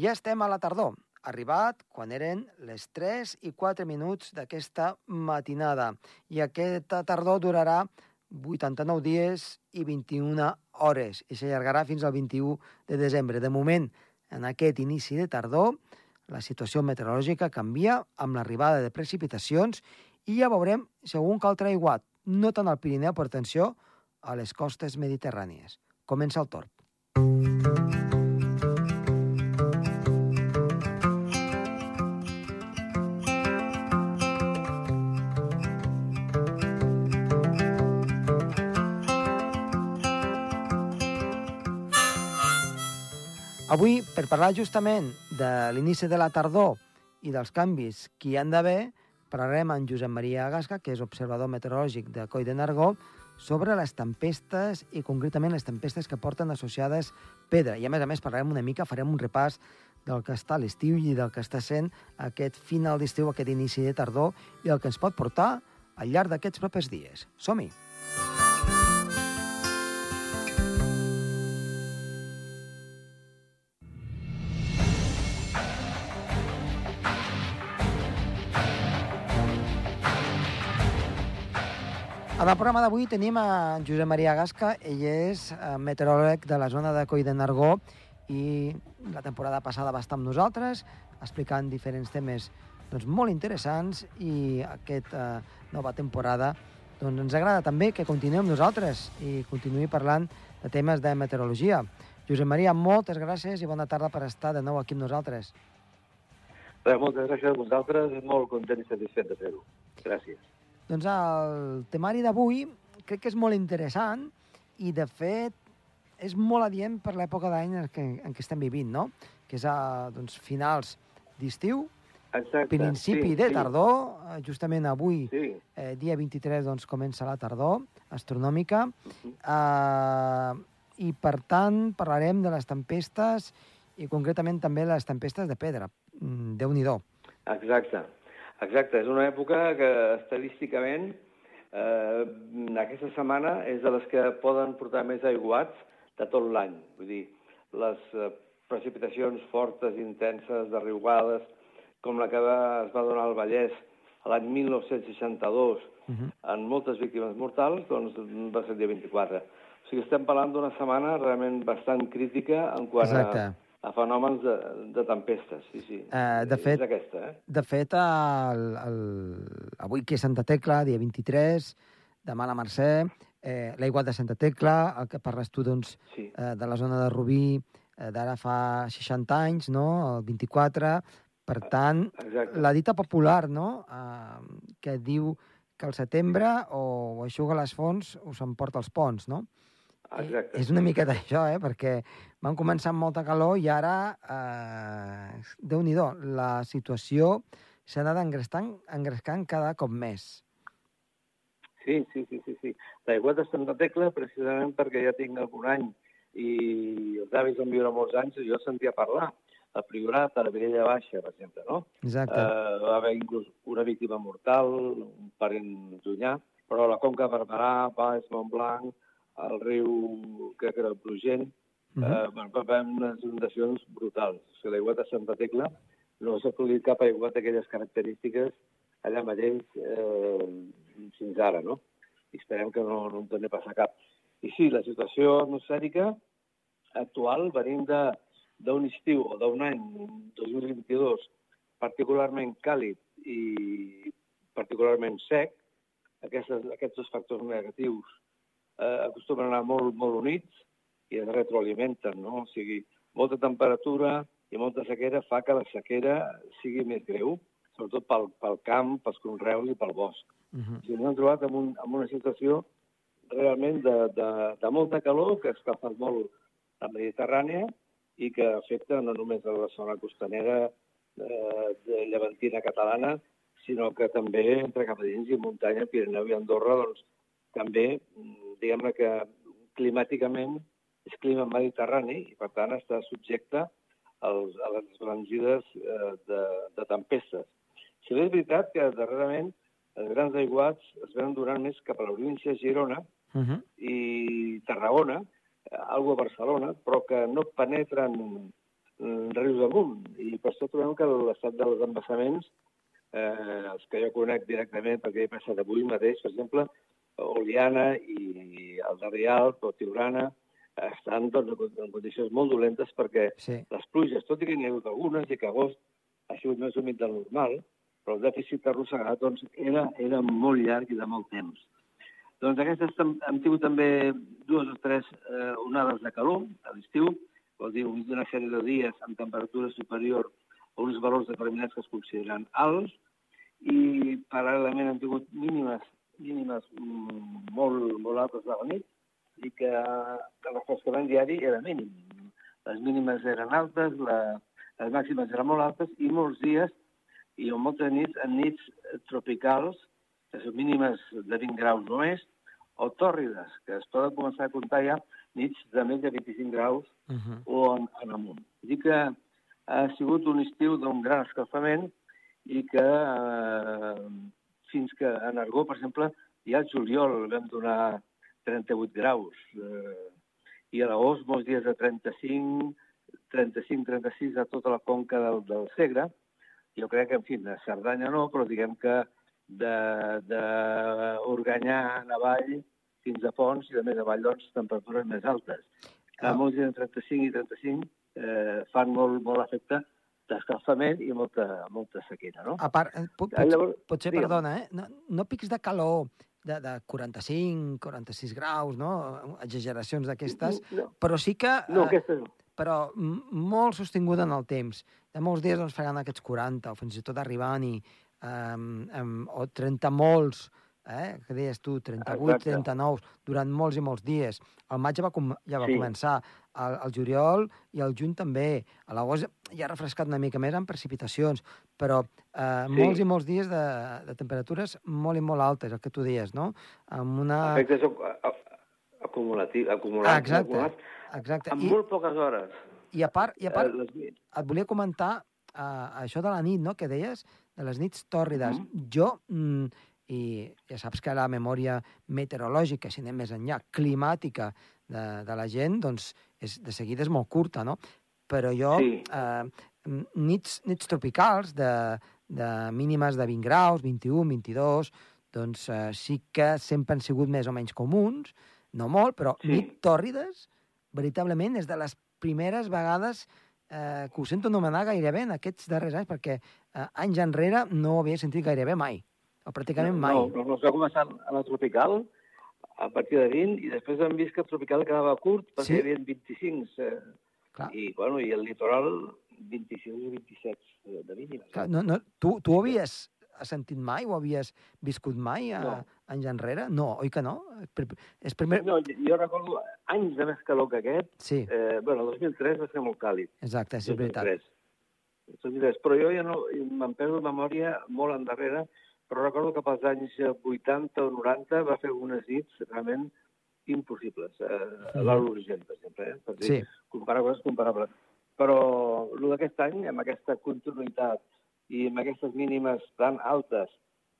Ja estem a la tardor, arribat quan eren les 3 i 4 minuts d'aquesta matinada. I aquesta tardor durarà 89 dies i 21 hores i s'allargarà fins al 21 de desembre. De moment, en aquest inici de tardor, la situació meteorològica canvia amb l'arribada de precipitacions i ja veurem algun cal aiguat, no tant al Pirineu, per atenció, a les costes mediterrànies. Comença el torb. Avui, per parlar justament de l'inici de la tardor i dels canvis que hi han d'haver, parlarem amb Josep Maria Gasca, que és observador meteorològic de Coi de Nargó, sobre les tempestes i concretament les tempestes que porten associades pedra. I a més a més parlarem una mica, farem un repàs del que està l'estiu i del que està sent aquest final d'estiu, aquest inici de tardor i el que ens pot portar al llarg d'aquests propers dies. Som-hi! En el programa d'avui tenim a Josep Maria Gasca, ell és eh, meteoròleg de la zona de Coi de Nargó i la temporada passada va estar amb nosaltres explicant diferents temes doncs, molt interessants i aquesta eh, nova temporada doncs, ens agrada també que continuem nosaltres i continuï parlant de temes de meteorologia. Josep Maria, moltes gràcies i bona tarda per estar de nou aquí amb nosaltres. Bé, moltes gràcies a vosaltres, molt content i satisfet de fer-ho. Gràcies. Doncs el temari d'avui crec que és molt interessant i, de fet, és molt adient per l'època d'any en, què, en què estem vivint, no? Que és a doncs, finals d'estiu, principi sí, de sí. tardor, eh, justament avui, Sí, eh, dia 23, doncs, comença la tardor astronòmica, Mhm. eh, i, per tant, parlarem de les tempestes i, concretament, també les tempestes de pedra. Mm, Déu-n'hi-do. exacte. Exacte, és una època que estadísticament eh, aquesta setmana és de les que poden portar més aiguats de tot l'any. Vull dir, les eh, precipitacions fortes, intenses, de riuades, com la que va, es va donar al Vallès l'any 1962, Uh -huh. en moltes víctimes mortals, doncs va ser el dia 24. O sigui, estem parlant d'una setmana realment bastant crítica en quant Exacte. a, a fenòmens de, de tempestes, sí, sí. Eh, de fet- És aquesta, eh? De fet, el, el, avui que és Santa Tecla, dia 23, demà la Mercè, eh, l'aiguat de Santa Tecla, el que parles tu, doncs, Sí, eh, de la zona de Rubí, eh, d'ara fa 60 anys, no?, el 24. Per tant, exacte. la dita popular, no?, eh, que diu que al setembre o aixuga les fonts o s'emporta els ponts, no? Exacte. És una miqueta això, eh? Perquè van començar amb molta calor i ara, eh, Déu-n'hi-do, la situació s'ha anat engrescant, engrescant cada cop més. Sí, sí, sí, sí. sí. L'aigua de Santa Tecla, precisament perquè ja tinc algun any i els avis van viure molts anys, jo sentia parlar. A Priorat, a la Vilella Baixa, per exemple, no? Exacte. Eh, va haver inclús una víctima mortal, un parent llunyà, però la Conca Barberà, Baix, Montblanc, el riu, crec que era el Plugent, Mhm. eh, van va haver unes inundacions brutals. O sigui, l'aigua de Santa Tecla no s'ha produït cap aigua d'aquelles característiques allà mateix eh, fins ara, no? I esperem que no, no en torni a passar cap. I sí, la situació atmosfèrica actual, venim d'un estiu o d'un any 2022 particularment càlid i particularment sec, aquestes, aquests dos factors negatius eh, acostumen a anar molt, molt units i es retroalimenten, no? O sigui, molta temperatura i molta sequera fa que la sequera sigui més greu, sobretot pel, pel camp, pels conreus i pel bosc. Uh -huh. O sigui, ens hem trobat en, un, en una situació realment de, de, de molta calor, que escalfa molt la Mediterrània i que afecta no només a la zona costanera eh, de llevantina catalana, sinó que també entre cap a dins i muntanya, Pirineu i Andorra, doncs també, diguem-ne que climàticament és clima mediterrani i, per tant, està subjecte als, a les brangides eh, de, de tempestes. Si bé és veritat que darrerament els grans aiguats es venen donant més cap a la província de Girona Uh -huh. i Tarragona, eh, algo a Barcelona, però que no penetren mm, rius amunt. I per això trobem que l'estat dels embassaments, eh, els que jo conec directament, perquè he passat avui mateix, per exemple, Oliana i el de Rialp o Tiurana, estan doncs, en condicions molt dolentes perquè Sí. les pluges, tot i que n'hi ha hagut algunes i que agost ha sigut més humit del normal, però el dèficit arrossegat doncs, era, era molt llarg i de molt temps. Doncs aquestes hem, tingut també dues o tres eh, onades de calor a l'estiu, vol dir una sèrie de dies amb temperatura superior a uns valors determinats que es consideren alts, i paral·lelament hem tingut mínimes, mínimes mm, molt, molt altes de la nit, i que, que el refrescament diari era mínim. Les mínimes eren altes, la, les màximes eren molt altes, i molts dies, i en moltes nits, en nits tropicals, que són mínimes de 20 graus o més, o tòrrides, que es poden començar a comptar ja nits de més de 25 graus Uh -huh. o en, en amunt. Vull dir que ha sigut un estiu d'un gran escalfament i que eh, que en Argó, per exemple, ja al juliol vam donar 38 graus eh, i a l'agost molts dies de 35, 35-36 a tota la conca del, del Segre. Jo crec que, en fi, a Cerdanya no, però diguem que de, de Organyà en avall fins a Pons i de més avall, doncs, temperatures més altes. Ah. A molts dies de 35 i 35 eh, fan molt, molt efecte d'escalfament i molta, molta sequera, no? A part, eh, pot, Ah, pot, llavors, potser, digue'm. perdona, eh? No, no pics de calor de, de 45, 46 graus, no? Exageracions d'aquestes, No, però sí que... no eh, aquesta és... però molt sostinguda en el temps. De molts dies doncs, faran aquests 40 o fins i tot arribant i, um, um, o 30 molts, eh, que deies tu, 38, Exacte. 39, durant molts i molts dies. El maig ja va, com ja va Sí. començar, el, el juliol i el juny també. A l'agost ja ha refrescat una mica més amb precipitacions, però eh, Sí. molts i molts dies de, de temperatures molt i molt altes, el que tu deies, no? Amb una... Efectes ac- ac- acumulatius, acumulats, Ah, exacte. acumulats Exacte. en I, molt poques hores. i a part, i a part Eh, les... et volia comentar uh, això de la nit, no?, que deies, de les nits tòrrides. Mhm. Jo, mm, i ja saps que la memòria meteorològica, si anem més enllà, climàtica de, de la gent, doncs és, de seguida és molt curta, no? Però jo, Sí. eh, nits, nits tropicals de, de mínimes de 20 graus, 21, 22, doncs eh, sí que sempre han sigut més o menys comuns, no molt, però Sí. nit tòrrides, veritablement, és de les primeres vegades eh, que ho sento anomenar gairebé en aquests darrers anys, perquè eh, anys enrere no ho havia sentit gairebé mai, o pràcticament mai. No, no, es va començar a la tropical a partir de 20 i després hem vist que el tropical quedava curt perquè Sí? hi havia 25 eh, Clar. i, bueno, i el litoral 26 i 27 de, de mínimes. Clar, no, no, tu, tu ho havies sentit mai, o havies viscut mai a, No. anys enrere? No, oi que no? Per, és primer... No, jo, recordo anys de més calor que aquest. Sí, Eh, bueno, el 2003 va ser molt càlid. exacte, sí, és veritat. 2003. 2003. Però jo ja no, me'n perdo de memòria molt endarrere, però recordo que pels anys 80 o 90 va fer unes nits realment impossibles. Eh, a l'Alt Urgent, per exemple, eh? per dir, Sí, comparar coses comparables. Però el d'aquest any, amb aquesta continuïtat i amb aquestes mínimes tan altes,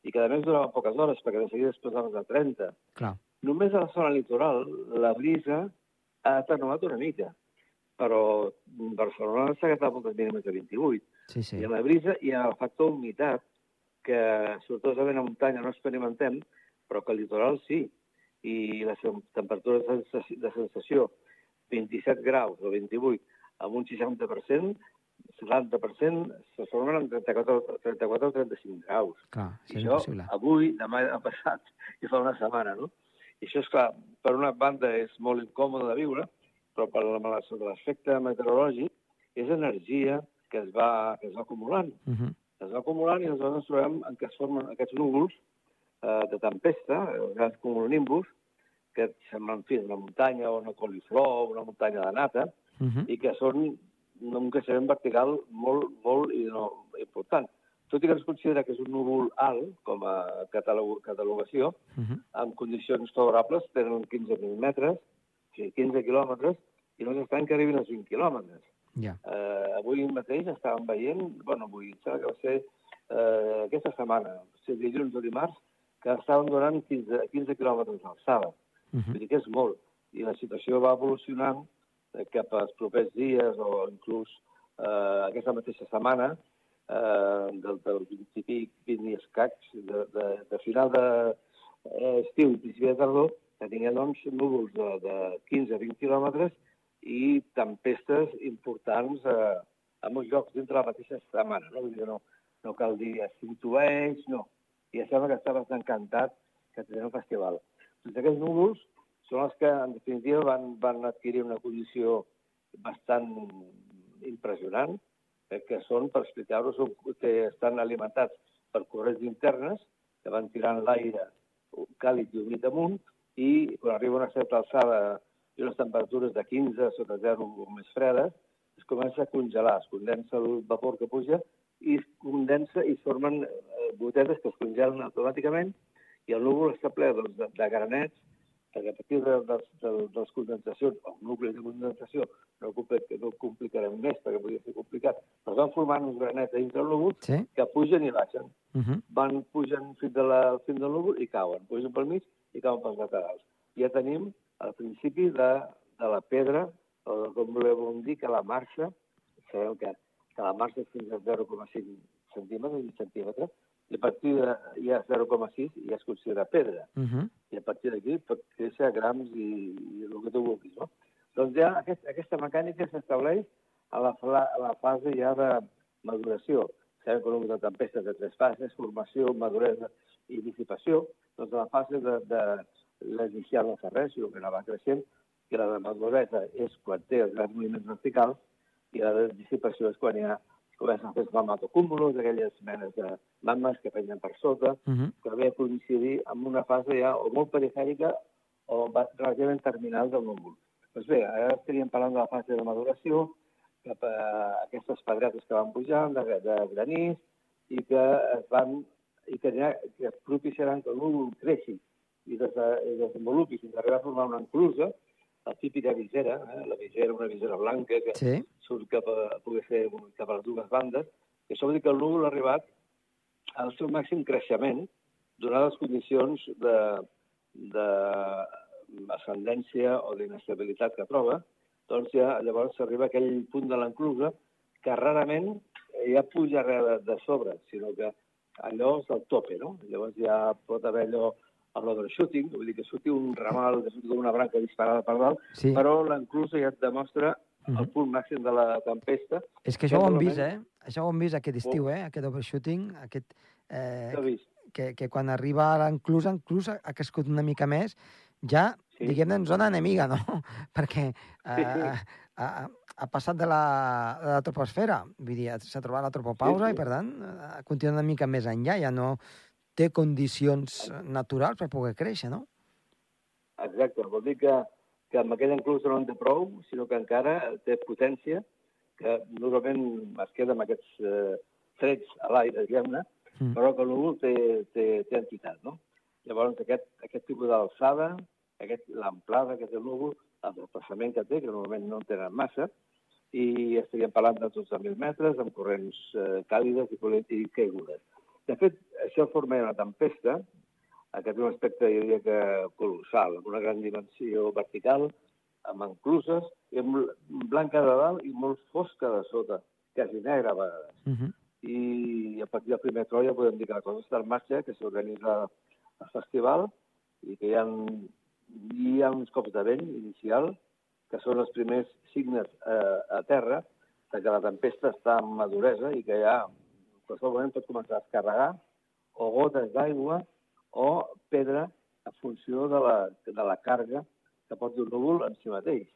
i que a més duraven poques hores, perquè de seguida es posaven de 30, clar. només a la zona litoral la brisa ha atenuat una mica, però Barcelona s'ha agafat moltes mínimes de 28. Sí, sí. I en la brisa hi ha el factor humitat, que sortosament a muntanya no experimentem, però que al litoral sí. I les temperatures de sensació- de sensació, 27 graus o 28, amb un 60%, 70%, se formen en 34, 34 o 35 graus. Clar, sí, I això, impossible. avui, demà ha passat, i fa una setmana, no? I això, és clar, per una banda és molt incòmode de viure, però per l'efecte meteorològic és energia que es va, que es va acumulant. Uh -huh. Es va acumulant i aleshores ens trobem en què es formen aquests núvols eh, de tempesta, els grans cumulonimbus, que semblen, en fi, una muntanya o una coliflor o una muntanya de nata, Uh -huh. i que són un creixement vertical molt, molt i no, important. Tot i que es considera que és un núvol alt, com a catalog catalogació, Uh -huh. en condicions favorables tenen 15.000 metres, o sigui, 15 quilòmetres, i no és estrany que arribin als 20 quilòmetres. Ja. Eh, avui mateix estàvem veient, bueno, avui, em sembla que va ser eh, aquesta setmana, o sigui, dilluns o dimarts, que estaven donant 15, 15 quilòmetres d'alçada. Uh -huh. Vull dir que és molt. I la situació va evolucionant eh, cap als propers dies o inclús eh, aquesta mateixa setmana, eh, del, del 20 i pic, 20 i escacs, de, de, de final de, principi de tardor, que tinguem doncs, núvols de, de 15 a 20 quilòmetres i tempestes importants eh, a molts llocs dintre la mateixa setmana. No? Vull dir, no, no cal dir s'intueix, no. I em sembla que està bastant encantat que tenen un festival. Doncs aquests núvols són els que, en definitiva, van, van adquirir una condició bastant impressionant, eh, que són, per explicar-vos, que estan alimentats per corrents internes que van tirant l'aire càlid i humit amunt i quan arriba una certa alçada i les temperatures de 15 sota 0 o més fredes, es comença a congelar, es condensa el vapor que puja i es condensa i formen eh, gotetes que es congelen automàticament i el núvol està ple doncs, de, de granets perquè a partir de, de, de, de les condensacions, o nuclis de condensació, no, no complicarem més perquè podria ser complicat, però van formant uns granets dins del núvol sí. que pugen i baixen. Uh -huh. Van pujant fins, de la, fins del núvol i cauen. Pugen pel mig i cauen pels laterals. Ja tenim el principi de, de la pedra, o com volem dir, que la marxa, sabeu que, que la marxa és fins a 0,5 centímetres, i centímetres, i a partir de ja 0,6 ja es considera pedra. Uh -huh. I a partir d'aquí pot créixer a grams i, i el que tu vulguis, no? Doncs ja aquest, aquesta mecànica s'estableix a, la, a la fase ja de maduració. Sabem que una tempesta de tres fases, formació, maduresa i dissipació. Doncs a la fase de, de l'inicial no fa res, sinó que anava creixent, i la de maduresa és quan té els grans moviments verticals, i la de dissipació és quan hi ha comencen a fer mamatocúmulos, aquelles menes de mames que pengen per sota, uh -huh. que ve a coincidir amb una fase ja o molt perifèrica o relativament terminal del núvol. Doncs bé, ara estaríem parlant de la fase de maduració, cap a aquestes pedretes que van pujant, de, de granís, i que es van i que, ja, que propiciaran que el núvol creixi i des, i desenvolupi fins a arribar a formar una enclusa, la típica visera, eh? la visera, una visera blanca que sí. surt cap a, poder ser cap a les dues bandes, que això vol dir que el núvol ha arribat al seu màxim creixement donades les condicions de, de ascendència o d'inestabilitat que troba, doncs ja llavors s'arriba a aquell punt de l'enclusa que rarament ja puja res de, de sobre, sinó que allò és el tope, no? Llavors ja pot haver allò amb l'overshooting, vull dir que surti un ramal, que surti una branca disparada per dalt, sí. però l'enclusa ja et demostra el mhm. punt màxim de la tempesta. És que això ho hem vist, eh? Això ho hem vist aquest estiu, oh. eh? Aquest overshooting, aquest... Eh, que, que quan arriba a l'enclusa, enclusa ha crescut una mica més, ja, sí. diguem-ne, en zona enemiga, no? Perquè eh, sí. ha, ha passat de la, de la troposfera, vull dir, s'ha trobat la tropopausa sí, sí. i, per tant, continua una mica més enllà, ja no, té condicions naturals per poder créixer, no? Exacte, vol dir que, que amb aquella inclús no en té prou, sinó que encara té potència, que normalment es queda amb aquests eh, trets a l'aire, diguem-ne, mm. però que el núvol té, té, té entitat, no? Llavors, aquest, aquest tipus d'alçada, l'amplada que té el núvol, el desplaçament que té, que normalment no en tenen massa, i estaríem parlant de 12.000 metres, amb corrents eh, càlides i, i caigudes. De fet, això forma una tempesta, que té un aspecte, jo diria que colossal, amb una gran dimensió vertical, amb encluses, i amb blanca de dalt i molt fosca de sota, quasi negra a vegades. Uh -huh. I a partir del primer tro ja podem dir que la cosa està en marxa, que s'organitza el festival i que hi ha, hi ha uns cops de vent inicial, que són els primers signes eh, a terra de que la tempesta està en maduresa i que hi ha qualsevol moment pot començar a descarregar o gotes d'aigua o pedra a funció de la, de la càrrega que pot dur núvol en si mateix.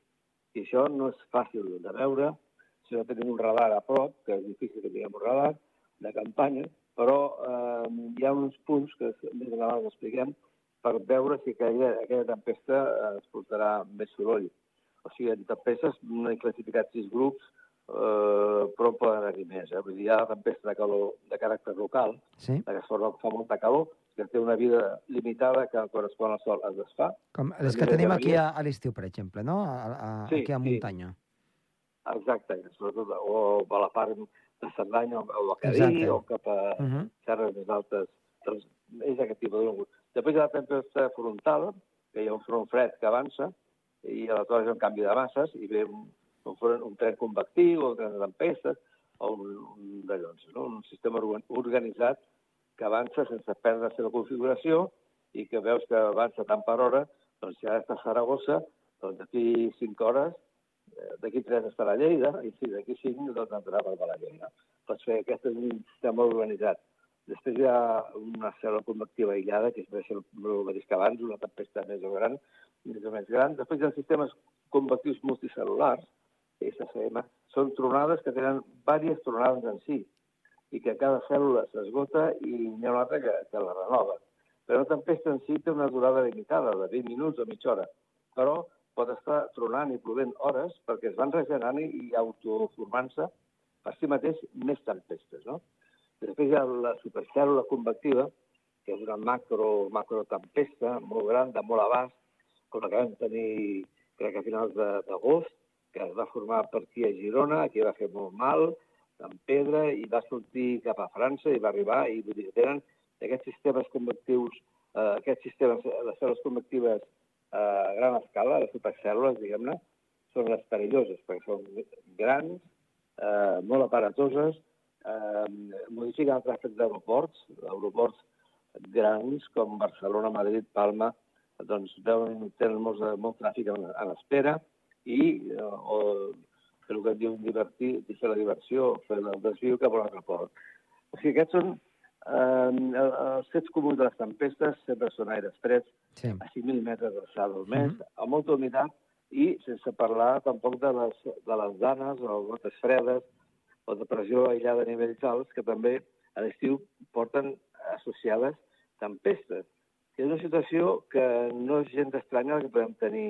I això no és fàcil de veure si no tenim un radar a prop, que és difícil que tinguem un radar de campanya, però eh, hi ha uns punts que més endavant expliquem per veure si aquella, aquella tempesta eh, es portarà més soroll. O sigui, en tempestes no he classificat sis grups, eh, però poden haver-hi més. Eh? Vull dir, hi ha tempesta de calor de caràcter local, sí. que es fa, fa molta calor, que té una vida limitada que quan es pon el sol es desfà. Com les que tenim aquí a, a l'estiu, per exemple, no? A, a, sí, aquí a muntanya. Sí. Exacte, sobretot o a la part de Cerdanya o a Cadí o cap a uh -huh. serres més altes. Doncs és aquest tipus de núvol. Després hi ha la tempesta frontal, que hi ha un front fred que avança, i aleshores hi ha un canvi de masses i ve un, com fos un tren convectiu o un tren de tempestes o un, un d'allò, no? un sistema organitzat que avança sense perdre la seva configuració i que veus que avança tant per hora, doncs si està a Saragossa, doncs d'aquí 5 hores, eh, d'aquí 3 estarà a Lleida, i si d'aquí 5 doncs entrarà per Balaguer. Pots fer aquest és un sistema organitzat. Després hi ha una cèl·lula convectiva aïllada, que és el mateix que abans, una tempesta més o gran, més o més gran. Després hi ha sistemes convectius multicel·lulars, SCM, són tronades que tenen diverses tronades en si i que cada cèl·lula s'esgota i n'hi ha una altra que, que la renova. Però la tempesta en si té una durada limitada, de 20 minuts o mitja hora, però pot estar tronant i plovent hores perquè es van regenerant i autoformant-se per si mateix més tempestes. No? Després hi ha la supercèl·lula convectiva, que és una macro, macro tempesta molt gran, de molt abast, com la que vam tenir, crec que a finals d'agost, que va formar aquí a Girona, aquí va fer molt mal, en pedra, i va sortir cap a França i va arribar, i vull dir, tenen aquests sistemes convectius, eh, aquests sistemes, les cèl·lules convectives eh, a gran escala, les supercèl·lules, diguem-ne, són les perilloses, perquè són grans, eh, molt aparatoses, eh, modifiquen el tràfic d'aeroports, aeroports grans com Barcelona, Madrid, Palma, doncs deuen, tenen molt, molt tràfic en, en espera i eh, o fer el que et diu divertir, fer la diversió, fer el desviu cap a l'aeroport. O sigui, aquests són eh, els fets comuns de les tempestes, sempre són aires freds, sí. a 5.000 metres d'alçada al mes, mm -hmm. amb molta humitat, i sense parlar tampoc de les, de les danes o gotes fredes o de pressió aïllada a nivells alts, que també a l'estiu porten associades tempestes és una situació que no és gent estranya que podem tenir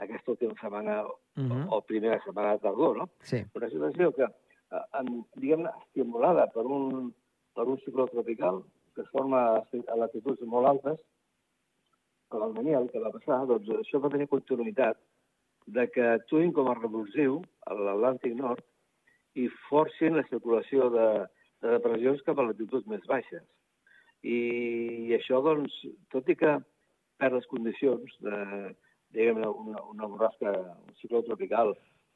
aquesta última setmana uh -huh. o, o primera setmana de tardor, no? Sí. Una situació que, eh, diguem-ne, estimulada per un, per un ciclo tropical que es forma a latituds molt altes, com el Daniel, que va passar, doncs això va tenir continuïtat de que actuïn com a revulsiu a l'Atlàntic Nord i forcin la circulació de, de depressions cap a latituds més baixes. I això, doncs, tot i que per les condicions de, diguem una, una borrasca, un cicló tropical,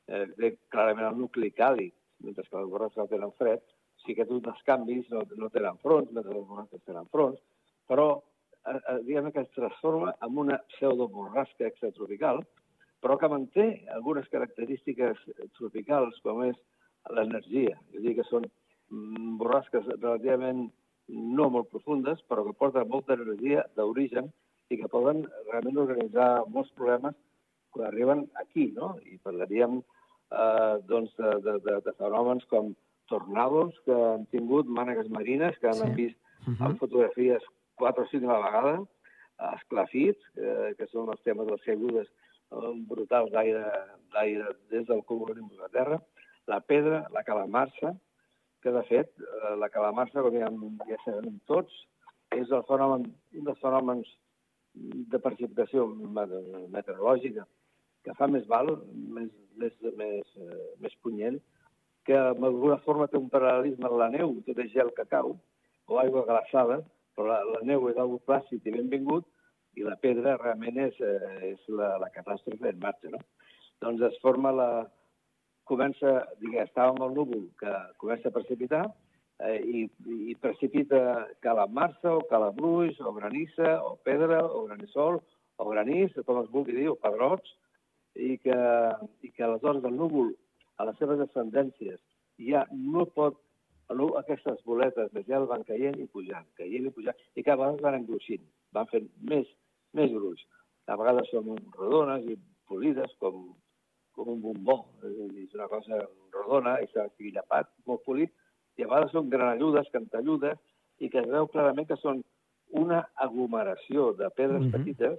eh, té clarament el nucli càlid, mentre que les borrasques tenen fred, sí que tots els canvis no, no tenen fronts, mentre les borrasques tenen fronts, però eh, eh, diguem que es transforma en una pseudoborrasca extratropical, però que manté algunes característiques tropicals, com és l'energia. És dir, que són mm, borrasques relativament no molt profundes, però que porten molta energia d'origen i que poden realment organitzar molts problemes quan arriben aquí, no? I parlaríem eh, doncs de, de, de, de fenòmens com tornados que han tingut mànegues marines, que han sí. vist uh -huh. en fotografies quatre o cinc a la vegada, esclafits, eh, que són els temes dels caigudes eh, brutals d'aire des del cúmul de la Terra, la pedra, la calamarsa, que de fet eh, la calamarsa, com ja, ja sabem tots, és el fenomen, un dels fenòmens de precipitació meteorològica que fa més val, més, més, més, eh, més punyent, que d'alguna forma té un paral·lelisme amb la neu, tot és gel que cau, o aigua glaçada, però la, la neu és algo plàcid i benvingut, i la pedra realment és, eh, és la, la catàstrofe en marxa. No? Doncs es forma la, comença, diguem, estava amb el núvol que comença a precipitar eh, i, i precipita calamarsa o calabruix o granissa o pedra o granissol o granís, com es vulgui dir, o pedrots, i que, i que aleshores el núvol a les seves ascendències ja no pot no, aquestes boletes de gel van caient i pujant, caient i pujant, i cada vegada van engruixint, van fent més, més gruix. A vegades són rodones i polides, com, com un bombó. És una cosa rodona i s'ha llapat, molt polit, i a vegades són granalludes, cantalludes, i que es veu clarament que són una aglomeració de pedres mm -hmm. petites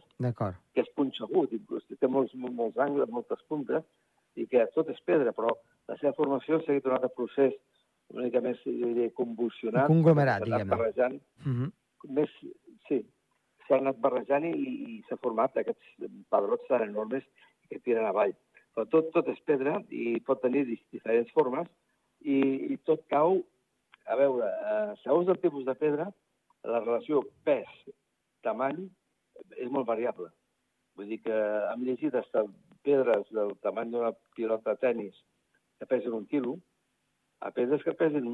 que és punxegut, inclús té molts, molts angles, moltes puntes, i que tot és pedra, però la seva formació ha seguit un altre procés una mica més, diria, convulsionat. Un conglomerat, diguem-ne. Barrejant, mm -hmm. més, sí, s'ha anat barrejant i, i s'ha format aquests pedrots tan enormes que tiren avall però tot, tot és pedra i pot tenir diferents formes i, i tot cau, a veure, eh, segons el tipus de pedra, la relació pes-tamany és molt variable. Vull dir que hem llegit fins pedres del tamany d'una pilota de tennis que pesen un quilo a pedres que pesen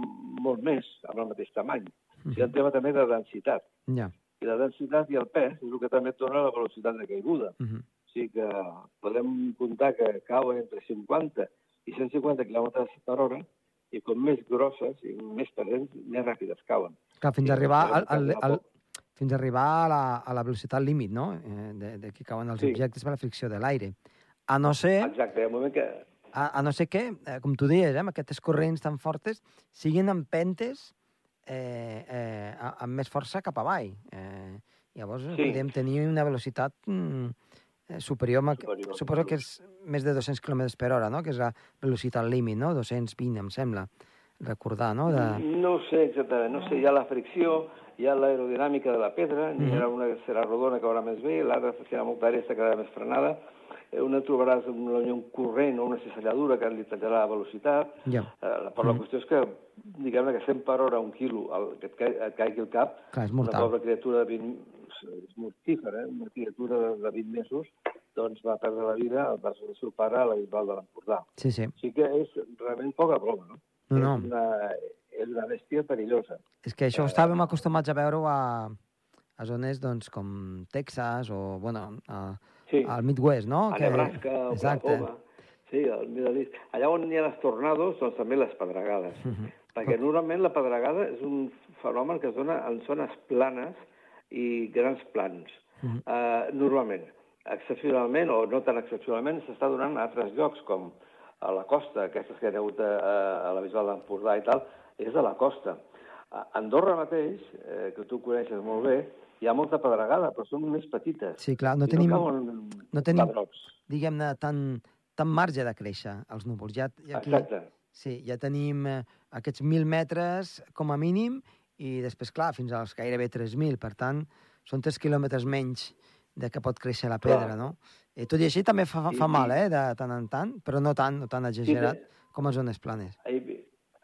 molt més amb el mateix tamany. Hi ha un tema també de densitat. Ja. I la densitat i el pes és el que també et dona la velocitat de caiguda. Uh -huh. O sigui que podem comptar que cauen entre 50 i 150 km per hora i com més grosses i més presents, més ràpides cauen. Clar, fins a arribar al, al, al, fins a arribar a la, a la velocitat límit, no?, eh, de, de que cauen els Sí. objectes per la fricció de l'aire. A no ser, Exacte, al moment que... a, a no ser que, eh, com tu deies, eh, aquestes corrents tan fortes, siguin empentes eh, eh, amb més força cap avall. Eh, llavors Sí. podem tenir una velocitat mm, superior, a, Superior, suposo que és més de 200 km per hora, no?, que és la velocitat límit, no?, 220, em sembla, recordar, no?, de... No ho sé exactament, no sé, hi ha la fricció, hi ha l'aerodinàmica de la pedra, Mhm. haurà una que serà rodona que veurà més bé, l'altra serà molt aresta que quedarà més frenada, Eh, una trobaràs un, corrent o una cisalladura que li tallarà la velocitat, Ja, eh, però la Mhm. qüestió és que, diguem-ne que 100 per hora un quilo el, que et, ca et caigui al cap, clar, és una pobra criatura de 20... és mortífera, eh? una criatura de, de 20 mesos, doncs va perdre la vida al braç del seu pare a la Bisbal de l'Empordà. Sí, sí. Sigui que és realment poca broma, no? No, no. És, una, és una bèstia perillosa. És que això estàvem acostumats a veure-ho a, a zones doncs, com Texas o, bueno, a, Sí, al Midwest, no? a Nebraska, a Exacte. Oklahoma. Sí, al Middle East. Allà on hi ha les tornados, doncs també les pedregades. Mhm. Perquè normalment la pedregada és un fenomen que es dona en zones planes i grans plans. Uh, normalment. Excepcionalment, o no tan excepcionalment, s'està donant a altres llocs, com a la costa, aquestes que hi ha hagut a, a la Bisbal d'Empordà i tal, és a la costa. A Andorra mateix, eh, que tu coneixes molt bé, hi ha molta pedregada, però són més petites. Sí, clar, no I tenim, no cauen no tenim- diguem-ne, tan, tan marge de créixer els núvols. Ja, ja aquí, Exacte. sí, ja tenim eh, aquests 1.000 metres com a mínim i després, clar, fins als gairebé 3.000. Per tant, són 3 quilòmetres menys de que pot créixer la pedra, Clar. no? I tot i així també fa, fa mal, i- eh, de tant en tant, però no tant, no tan exagerat com a zones planes. He,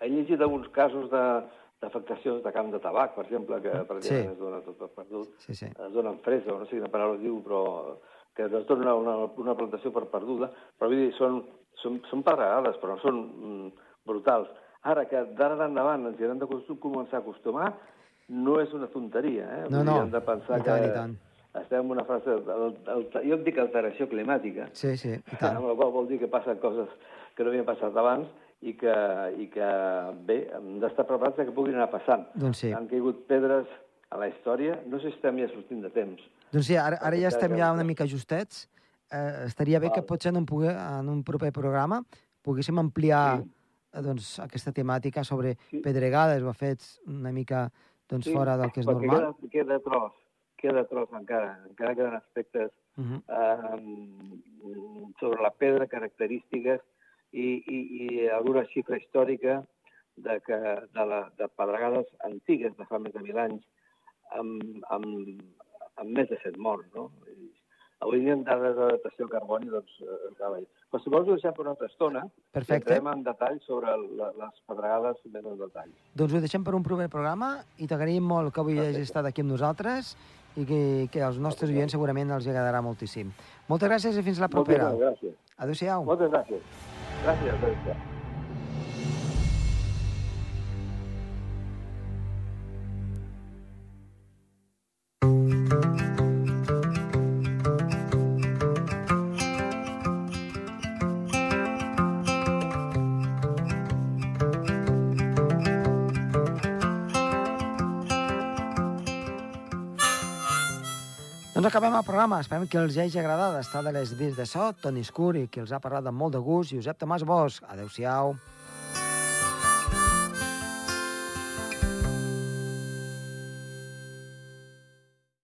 he llegit alguns casos de- d'afectacions de, camp de tabac, per exemple, que per Sí. es dona tot per perdut, Sí, sí. es donen fresa, o no sé quina paraula es diu, però que es dona una, una, una plantació per perduda, però vull dir, són, són, són pedregades, però no són mm, brutals. Ara que d'ara endavant ens hi hem de començar a acostumar, no és una tonteria, eh? No, no, hem de pensar i tant, que i tant. estem en una fase... El, el, jo en dic alteració climàtica, Sí, sí, i tant. amb la qual vol dir que passen coses que no havien passat abans i que, i que bé, hem d'estar preparats que puguin anar passant. Doncs sí. Han caigut pedres a la història, no sé si estem ja sortint de temps. Doncs sí, ara, ara ja estem ja- una mica justets. Eh, estaria bé que Val. potser en un, pogué, en un proper programa poguéssim ampliar Sí. Eh, doncs, aquesta temàtica sobre Sí. pedregades o fets una mica doncs, fora del que és normal. Queda, queda tros, queda tros encara, encara queden aspectes Uh -huh. eh, sobre la pedra, característiques i, i, i alguna xifra històrica de, que, de, la, de pedregades antigues de fa més de mil anys amb, amb, amb més de set morts, no? Avui dia en dades de datació de carboni, doncs, eh. Però si vols ho deixem per una altra estona, Perfecte. entrem en detall sobre la, les pedregades més en detall. Doncs ho deixem per un proper programa i t'agraïm molt que avui Perfecte. hagis estat aquí amb nosaltres i que, que als nostres oients segurament els agradarà moltíssim. Moltes gràcies i fins la propera. Moltes gràcies. Adéu-siau. Moltes gràcies. Gràcies, adéu acabem el programa. Esperem que els hagi agradat estar de les dins de so. Toni Escur i que els ha parlat amb molt de gust. Josep Tomàs Bosch. Adéu-siau.